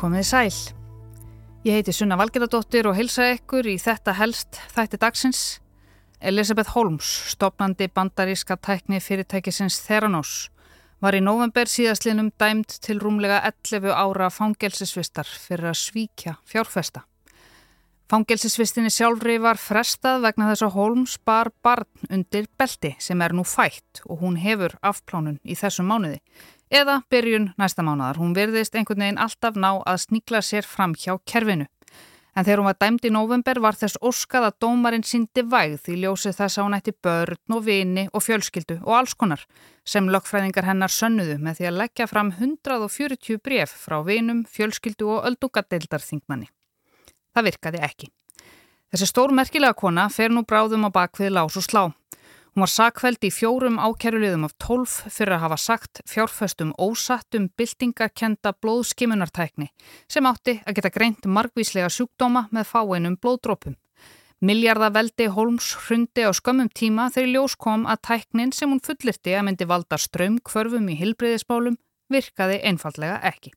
Komið sæl. Ég heiti Sunna Valgeradóttir og hilsa ykkur í þetta helst þætti dagsins. Elisabeth Holmes, stopnandi bandaríska tækni fyrirtækisins Theranos, var í november síðastlinum dæmt til rúmlega 11 ára fangelsisvistar fyrir að svíkja fjárfesta. Fangelsisvistinni sjálfri var frestað vegna þess að Holmes bar barn undir belti sem er nú fætt og hún hefur afplánun í þessum mánuði eða byrjun næsta mánadar. Hún verðist einhvern veginn alltaf ná að sníkla sér fram hjá kerfinu. En þegar hún var dæmd í november var þess óskað að dómarinn síndi vægð í ljósið þess að hún ætti börn og vini og fjölskyldu og alls konar sem lögfræðingar hennar sönnuðu með því að leggja fram 140 bref frá vinum, fjölskyldu og öldungadeildarþingmanni. Það virkaði ekki. Þessi stórmerkilega kona fer nú bráðum á bakvið lás og slá. Hún var sakveld í fjórum ákjæruliðum af tólf fyrir að hafa sagt fjárföstum ósattum byltingarkenda blóðskimunartækni sem átti að geta greint margvíslega sjúkdóma með fáeinum blóðdrópum. Miljardaveldi Holmes hrundi á skömmum tíma þegar ljós kom að tæknin sem hún fullirti að myndi valda strömmkvörfum í hilbreyðismálum virkaði einfallega ekki.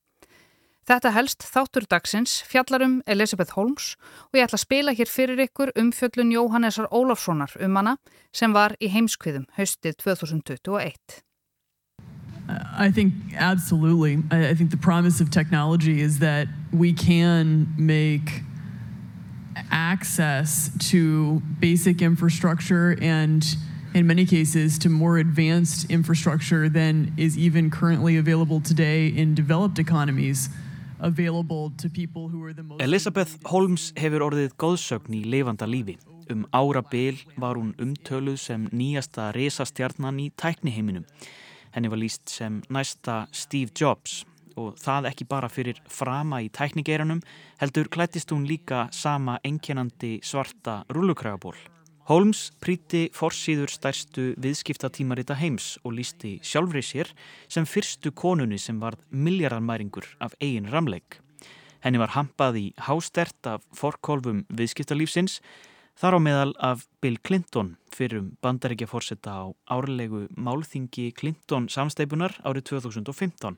Þetta helst þáttur dagsins fjallarum Elisabeth Holmes og ég ætla að spila hér fyrir ykkur um fjöllun Jóhannesar Ólafssonar um hana sem var í heimskviðum haustið 2021. I think absolutely. I think the promise of technology is that we can make access to basic infrastructure and in many cases to more advanced infrastructure than is even currently available today in developed economies Elizabeth Holmes hefur orðið góðsögn í lifanda lífi. Um ára byl var hún umtöluð sem nýjasta resastjarnan í tækniheiminum. Henni var líst sem næsta Steve Jobs og það ekki bara fyrir frama í tæknigeiranum heldur klættist hún líka sama enkjænandi svarta rúlukrægaból. Holmes príti forsýður stærstu viðskiptatímarita heims og lísti sjálfri sér sem fyrstu konunni sem var miljardarmæringur af eigin ramleik. Henni var hampað í hástert af forkólfum viðskiptalífsins þar á meðal af Bill Clinton fyrrum bandaríkja fórsetta á árlegu málþingi Clinton samsteipunar árið 2015.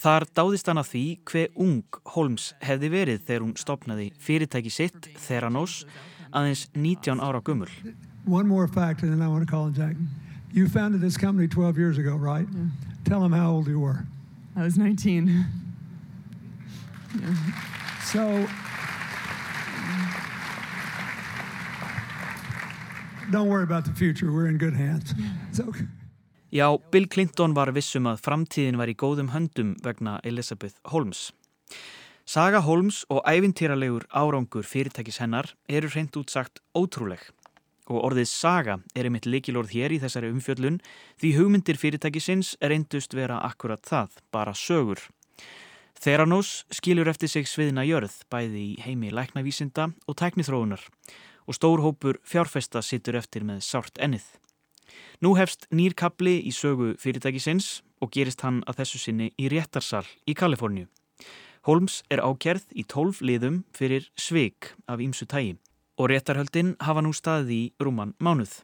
Þar dáðist hann að því hver ung Holmes hefði verið þegar hún stopnaði fyrirtæki sitt, Theranos, aðeins 19 ára gummul. One more fact and then I want to call it Jack. You founded this company 12 years ago, right? Yeah. Tell them how old you were. I was 19. yeah. So, don't worry about the future. We're in good hands. So, Já, Bill Clinton var vissum að framtíðin var í góðum höndum vegna Elizabeth Holmes. Saga Holmes og ævintýralegur árangur fyrirtækis hennar eru hreint útsagt ótrúleg og orðið saga er einmitt likilorð hér í þessari umfjöllun því hugmyndir fyrirtækisins reyndust vera akkurat það, bara sögur. Theranos skilur eftir sig sviðina jörð bæði í heimi læknavísinda og tæknithróunar og stór hópur fjárfesta sittur eftir með sárt ennið. Nú hefst nýrkabli í sögu fyrirtækisins og gerist hann að þessu sinni í réttarsal í Kaliforníu. Holmes er ákerð í tólf liðum fyrir sveik af ímsu tægi og réttarhöldin hafa nú staðið í rúman mánuð.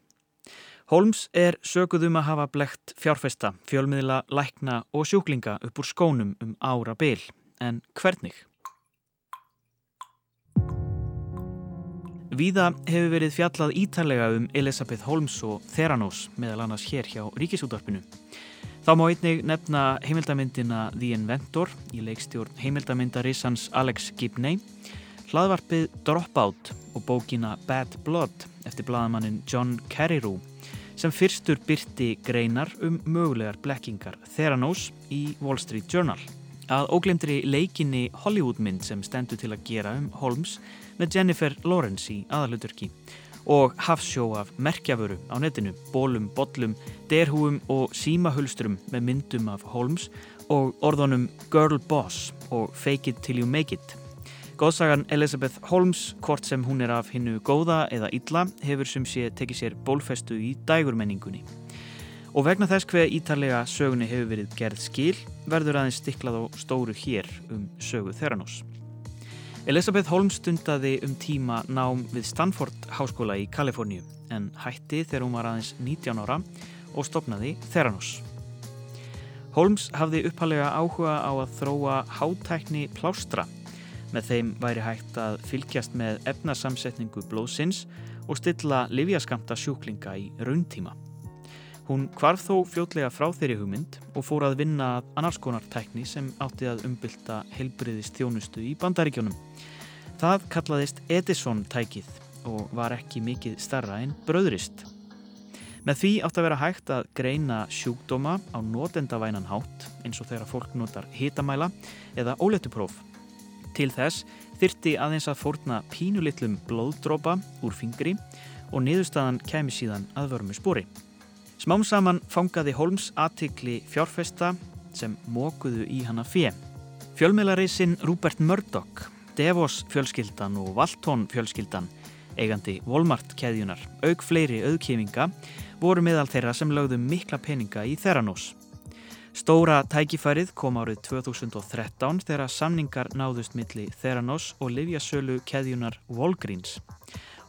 Holmes er söguðum að hafa blekt fjárfesta, fjölmiðla, lækna og sjúklinga upp úr skónum um ára byl. En hvernig? Víða hefur verið fjallað ítalega um Elisabeth Holmes og Theranos meðal annars hér hjá Ríkisútvarpinu. Þá má einnig nefna heimildamindina The Inventor í leikstjórn heimildamindarissans Alex Gibney, hlaðvarpið Dropout og bókina Bad Blood eftir bladamannin John Carreyrou sem fyrstur byrti greinar um mögulegar blekkingar Theranos í Wall Street Journal. Að óglemdri leikinni Hollywoodmynd sem stendur til að gera um Holmes með Jennifer Lawrence í aðaluturki og hafsjó af merkjaföru á netinu, bólum, bollum, derhúum og símahulstrum með myndum af Holmes og orðunum Girl Boss og Fake It Till You Make It. Góðsagan Elizabeth Holmes, hvort sem hún er af hinnu góða eða illa, hefur sem sé tekið sér bólfestu í dægurmenningunni. Og vegna þess hver ítarlega sögunni hefur verið gerð skil, verður aðeins stiklað á stóru hér um sögu Theranos. Elisabeth Holmes stundaði um tíma nám við Stanford Háskóla í Kaliforníu en hætti þegar hún var aðeins 19 ára og stopnaði Theranos. Holmes hafði uppalega áhuga á að þróa hátækni plástra. Með þeim væri hægt að fylgjast með efnasamsetningu blóðsins og stilla livjaskamta sjúklinga í rauntíma. Hún kvarð þó fljótlega frá þeirri hugmynd og fór að vinna að annarskonar sem átti að umbylta helbriðist þjónustu í bandaríkjónum. Það kallaðist Edison tækið og var ekki mikið starra en bröðrist. Með því átt að vera hægt að greina sjúkdóma á notendavænan hátt eins og þegar fólk notar hitamæla eða óletupróf. Til þess þyrti aðeins að fórna pínulittlum blóðdrópa úr fingri og niðurstaðan kemi síðan að vörmu spóri. Smám saman fangaði Holmes aðtikli fjárfesta sem mókuðu í hana fjö. Fjölmjölareysinn Rupert Murdoch, Devos fjölskyldan og Walton fjölskyldan, eigandi Walmart keðjunar, auk fleiri auðkífinga voru meðal þeirra sem lögðu mikla peninga í Theranos. Stóra tækifærið kom árið 2013 þegar samningar náðust milli Theranos og livjasölu keðjunar Walgreens.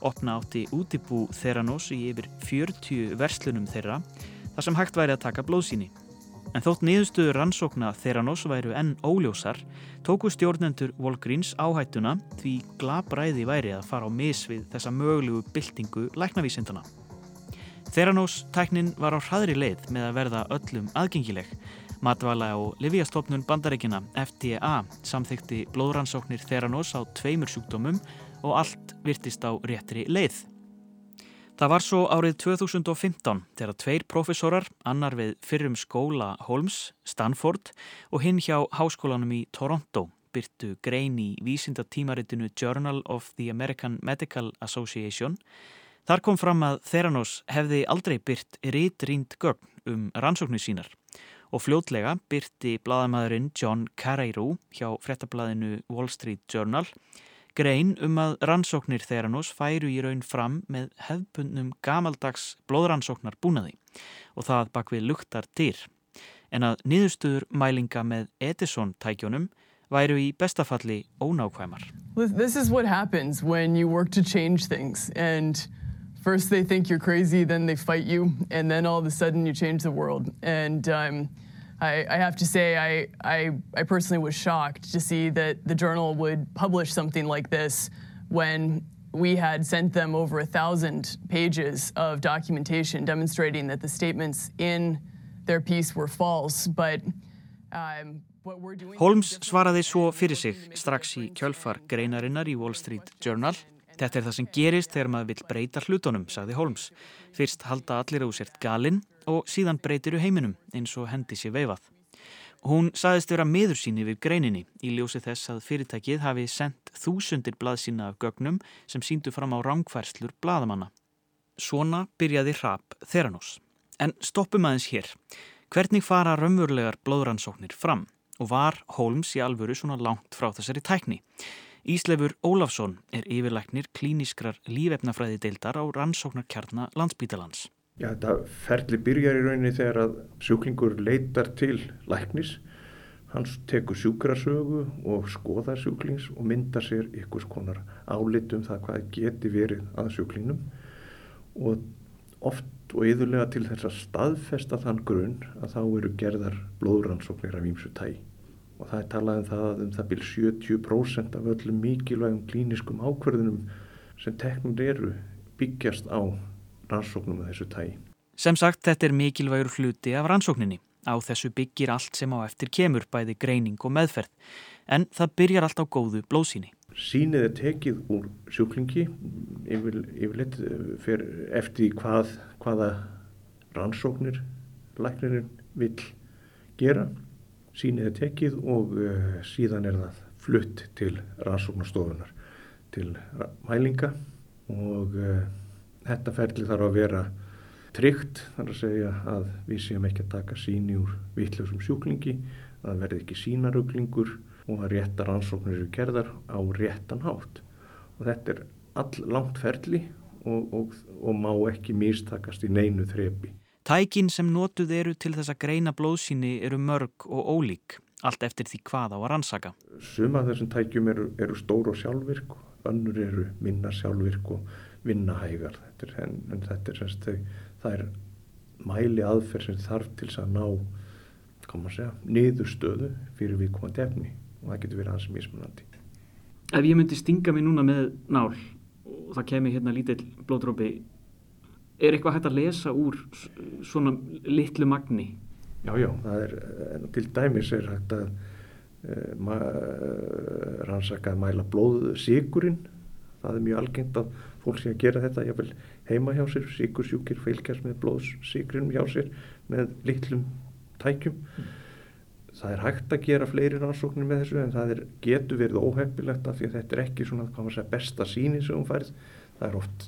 Opna átti útibú Theranos í yfir 40 verslunum þeirra þar sem hægt væri að taka blóðsíni. En þótt niðurstöður rannsókna Theranos væru enn óljósar, tóku stjórnendur Walgreens áhættuna því glabræði væri að fara á mis við þessa mögulegu byltingu læknavísindana. Theranos-tæknin var á hraðri leið með að verða öllum aðgengileg. Matvala og Livíastofnun bandaríkina FDA samþykti blóðrannsóknir Theranos á tveimur sjúkdómum og allt virtist á réttri leið. Það var svo árið 2015 þegar tveir profesorar, annar við fyrrum skóla Holmes, Stanford og hinn hjá háskólanum í Toronto byrtu grein í vísindatímaritinu Journal of the American Medical Association Þar kom fram að Theranos hefði aldrei byrt rítrínd gögn um rannsóknir sínar og fljótlega byrti bladamæðurinn John Carreyrou hjá frettablaðinu Wall Street Journal grein um að rannsóknir Theranos færu í raun fram með hefbundnum gamaldags blóðrannsóknar búnaði og það bak við luktar dyr en að niðurstöður mælinga með Edison tækjónum væru í bestafalli ónákvæmar. This is what happens when you work to change things and first they think you're crazy, then they fight you, and then all of a sudden you change the world. And um, I, I, have to say, I, I, I, personally was shocked to see that the journal would publish something like this when we had sent them over a thousand pages of documentation demonstrating that the statements in their piece were false. But um, Holmes svaraði svo fyrir sig strax í kjölfar greinarinnar í Wall Street Journal Þetta er það sem gerist þegar maður vil breyta hlutunum, sagði Holmes. Fyrst halda allir á sért galinn og síðan breytiru heiminum eins og hendi sér veifað. Hún saðist vera meður síni við greininni í ljósi þess að fyrirtækið hafi sendt þúsundir blaðsína af gögnum sem síndu fram á rángfærslur blaðamanna. Svona byrjaði hrap Theranos. En stoppum aðeins hér. Hvernig fara raunverulegar blóðrannsóknir fram og var Holmes í alvöru svona langt frá þessari tækni? Íslefur Ólafsson er yfirlæknir klíniskrar lífefnafræði deildar á rannsóknarkjarna landsbítalans. Já, þetta ferli byrjar í rauninni þegar að sjúklingur leitar til læknis. Hans tekur sjúkrasögu og skoðar sjúklings og myndar sér ykkur skonar álitum það hvað geti verið að sjúklingnum og oft og yðurlega til þess að staðfesta þann grunn að þá eru gerðar blóðrannsóknir af ímsu tægi og það er talað um það að um það byrj 70% af öllum mikilvægum klíniskum ákverðunum sem teknur eru byggjast á rannsóknum af þessu tægi. Sem sagt þetta er mikilvægur hluti af rannsókninni. Á þessu byggir allt sem á eftir kemur bæði greining og meðferð en það byrjar allt á góðu blóðsíni. Sýnið er tekið úr sjúklingi yfir, yfirleitt eh, eftir hvað, hvaða rannsóknir læknirinn vil gera sínið er tekið og uh, síðan er það flutt til rannsóknastofunar til mælinga og uh, þetta ferli þarf að vera tryggt þar að segja að við séum ekki að taka síni úr vittljósum sjúklingi að verði ekki sínaruglingur og að rétta rannsóknir eru gerðar á réttan hátt. Og þetta er all langt ferli og, og, og má ekki místakast í neinu þrepi Tækin sem notuð eru til þess að greina blóðsíni eru mörg og ólík, allt eftir því hvað á að rannsaka. Suma þessum tækjum eru, eru stór og sjálfvirk, önnur eru minna sjálfvirk og vinnahægar. Þetta er, en, en þetta er, semst, það er mæli aðferð sem þarf til að ná koma að segja, niðurstöðu fyrir viðkomandi efni og það getur verið hans mismunandi. Ef ég myndi stinga mig núna með nál og það kemur hérna lítill blóðdrópi, er eitthvað hægt að lesa úr svona litlu magni? Já, já, það er, til dæmis er hægt að uh, rannsaka að mæla blóðsíkurinn, það er mjög algengt að fólk sé að gera þetta, ég vil heima hjá sér, síkursjúkir fylgjast með blóðsíkrinum hjá sér með litlum tækjum. Mm. Það er hægt að gera fleiri rannsóknir með þessu en það er, getur verið óheppilegt af því að þetta er ekki svona segja, besta síni sem hún færð. Það er oft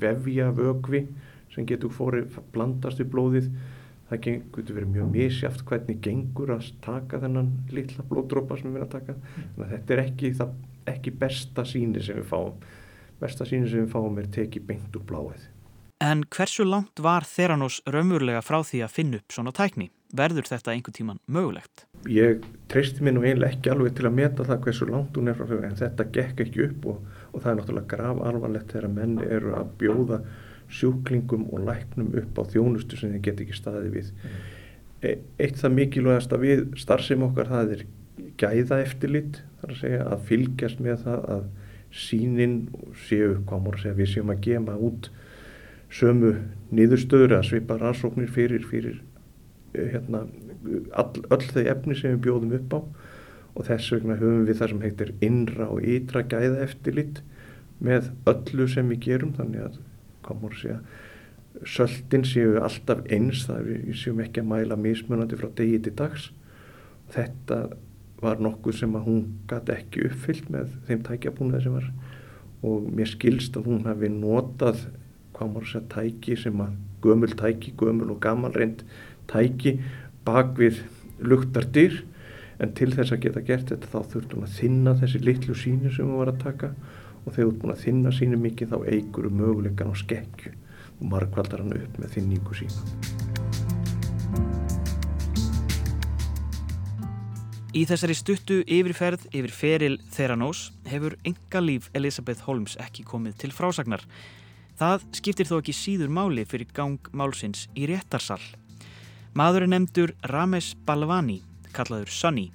vefja vögvi sem getur fórið blandast við blóðið. Það getur verið mjög misjáft hvernig gengur að taka þennan litla blóðdrópa sem við erum að taka. Þannig að þetta er ekki, það, ekki besta síni sem við fáum. Besta síni sem við fáum er tekið beint úr bláið. En hversu langt var Theranos raunverulega frá því að finna upp svona tækni? Verður þetta einhver tíman mögulegt? Ég treysti mér nú eiginlega ekki alveg til að meta það hversu langt hún er frá þau en þetta gekk ekki upp og, og það er náttúrulega grav alvarlegt þegar menn eru að bjóða sjúklingum og læknum upp á þjónustu sem þeir get ekki staði við. E eitt það mikilvægast að við starfsefum okkar það er gæða eftirlit þar að segja að fylgjast með það að sínin séu, hvað mór að segja, við séum að gema út sömu niðurstöður að svipa rannsóknir fyrir, fyrir Eh, hérna, all, öll þau efni sem við bjóðum upp á. Og þess vegna höfum við það sem heitir innra og ytra gæða eftirlit með öllu sem við gerum. Þannig að komur að segja söldin séu alltaf eins það við, við séum ekki að mæla mismunandi frá degi til dags. Þetta var nokkuð sem að hún gæti ekki uppfyllt með þeim tækjabúnaði sem var. Og mér skilst að hún hafi notað hvað maður segja tæki sem að gömul tæki, gömul og gammal reynd tæki bak við luktardyr en til þess að geta gert þetta þá þurftum að þinna þessi litlu síni sem við varum að taka og þegar þú ert búin að þinna síni mikið þá eigur um möguleikan á skekkju og margvaldar hann upp með þinningu sína. Í þessari stuttu yfirferð yfir feril Theranós hefur enga líf Elisabeth Holmes ekki komið til frásagnar. Það skiptir þó ekki síður máli fyrir gang málsins í réttarsal Maður er nefndur Ramesh Balvani, kallaður Sunny.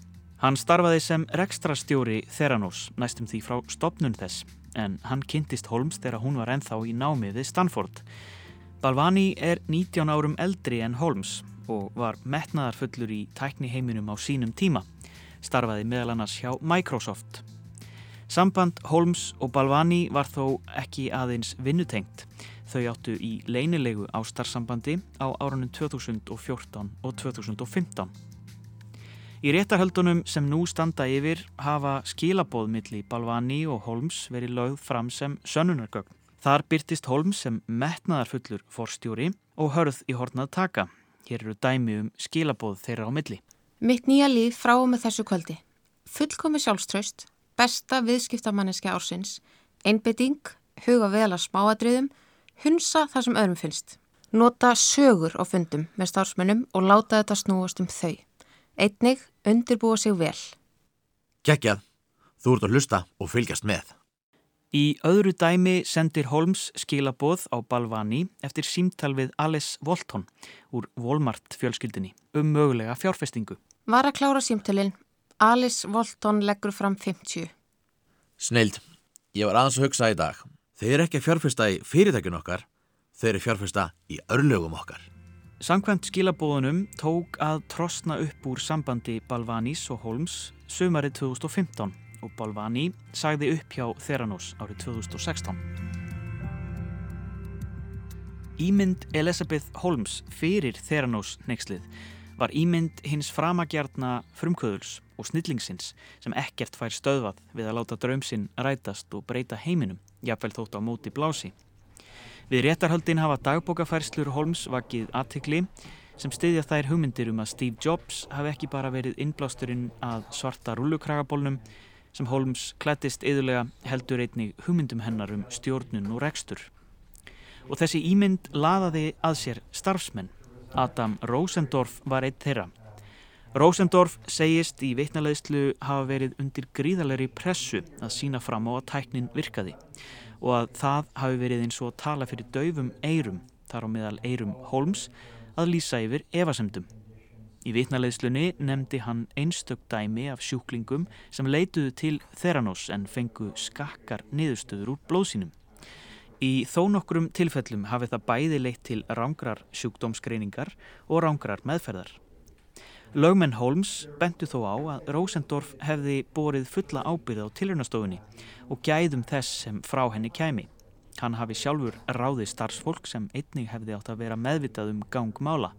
Hann starfaði sem rekstrastjóri Theranos næstum því frá stopnun þess, en hann kynntist Holmes þegar hún var enþá í námið við Stanford. Balvani er 19 árum eldri en Holmes og var metnaðarfullur í tækni heiminum á sínum tíma. Starfaði meðal annars hjá Microsoft. Samband Holmes og Balvani var þó ekki aðeins vinnutengt. Þau áttu í leinilegu ástarsambandi á árunum 2014 og 2015. Í réttarhöldunum sem nú standa yfir hafa skilabóðmiðli Balvani og Holmes verið lögð fram sem sönnunargögn. Þar byrtist Holmes sem metnaðarfullur forstjóri og hörð í hornað taka. Hér eru dæmi um skilabóð þeirra á milli. Mitt nýja líf frá og með þessu kvöldi. Fullkomi sjálfströst, besta viðskiptamanniski ársins, einbytting, huga vel að smáadriðum Hunsa það sem öðrum finnst. Nota sögur á fundum með starfsmönnum og láta þetta snúast um þau. Einnig undirbúa sig vel. Kekjað, þú ert að hlusta og fylgjast með. Í öðru dæmi sendir Holmes skilaboð á Balvani eftir símtal við Alice Walton úr Walmart fjölskyldinni um mögulega fjárfestingu. Var að klára símtalinn. Alice Walton leggur fram 50. Sneild, ég var aðeins að hugsa í dag. Þeir eru ekki að fjárfesta í fyrirtækjun okkar, þeir eru fjárfesta í örlögum okkar. Samkvæmt skilabóðunum tók að trosna upp úr sambandi Balvanis og Holmes sömarið 2015 og Balvani sagði upp hjá Theranos árið 2016. Ímynd Elizabeth Holmes fyrir Theranos neykslið var ímynd hins framagjarna frumkvöðuls og snillingsins sem ekkert fær stöðvað við að láta draumsinn rætast og breyta heiminum, jafnvel þótt á móti blási. Við réttarhaldin hafa dagbókafærslur Holmes vakið aðtikli sem stiðja þær hugmyndir um að Steve Jobs hafi ekki bara verið innblásturinn að svarta rullukragabólnum sem Holmes klættist yðurlega heldur einnig hugmyndum hennar um stjórnun og rekstur. Og þessi ímynd laðaði að sér starfsmenn Adam Rosendorf var eitt þeirra. Rosendorf segist í veitnaleðslu hafa verið undir gríðalegri pressu að sína fram á að tæknin virkaði og að það hafi verið eins og tala fyrir daufum eirum, þar á meðal eirum Holmes, að lýsa yfir evasemdum. Í vitnaleðslunni nefndi hann einstök dæmi af sjúklingum sem leituðu til Theranos en fengu skakkar niðurstöður úr blóðsínum. Í þó nokkrum tilfellum hafi það bæði leitt til rángrar sjúkdómsgreiningar og rángrar meðferðar. Lögmenn Holmes bentu þó á að Rosendorf hefði borið fulla ábyrð á tilhörnastofunni og gæðum þess sem frá henni kæmi. Hann hafi sjálfur ráðið starfsfólk sem einnig hefði átt að vera meðvitað um gangmála.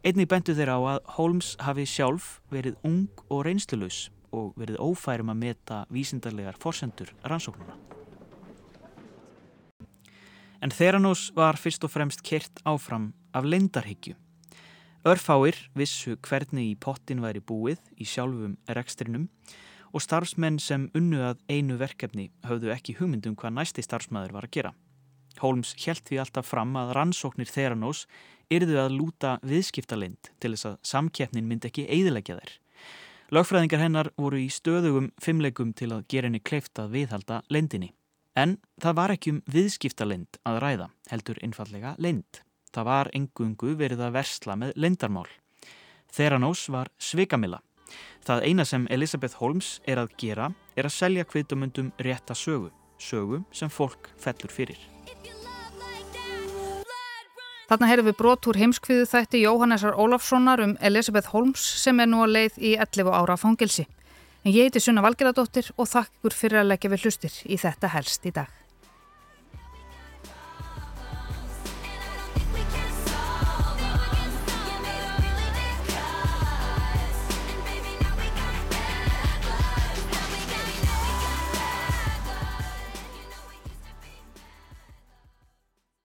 Einnig bentu þeir á að Holmes hafi sjálf verið ung og reynslulus og verið ófærum að meta vísindarlegar forsendur rannsóknuna. En Theranos var fyrst og fremst kert áfram af leindarhyggju. Örfáir vissu hvernig í pottin væri búið í sjálfum rekstrinum og starfsmenn sem unnu að einu verkefni höfðu ekki hugmyndum hvað næsti starfsmæður var að gera. Holmes helt því alltaf fram að rannsóknir Theranos yrðu að lúta viðskiptalind til þess að samkeppnin myndi ekki eidilegja þeir. Lögfræðingar hennar voru í stöðugum fimmleikum til að gera henni kleift að viðhalda lendinni. En það var ekki um viðskiptalind að ræða, heldur einfallega lind. Það var engungu verið að versla með lindarmál. Theranós var svikamilla. Það eina sem Elisabeth Holmes er að gera er að selja kvitumundum rétta sögu, sögu sem fólk fellur fyrir. Þarna heyrðum við brotúr heimskviðu þætti Jóhannesar Ólafssonar um Elisabeth Holmes sem er nú að leið í 11 ára fangilsi. En ég heiti Sunna Valgeradóttir og þakk ykkur fyrir að leggja við hlustir í þetta helst í dag.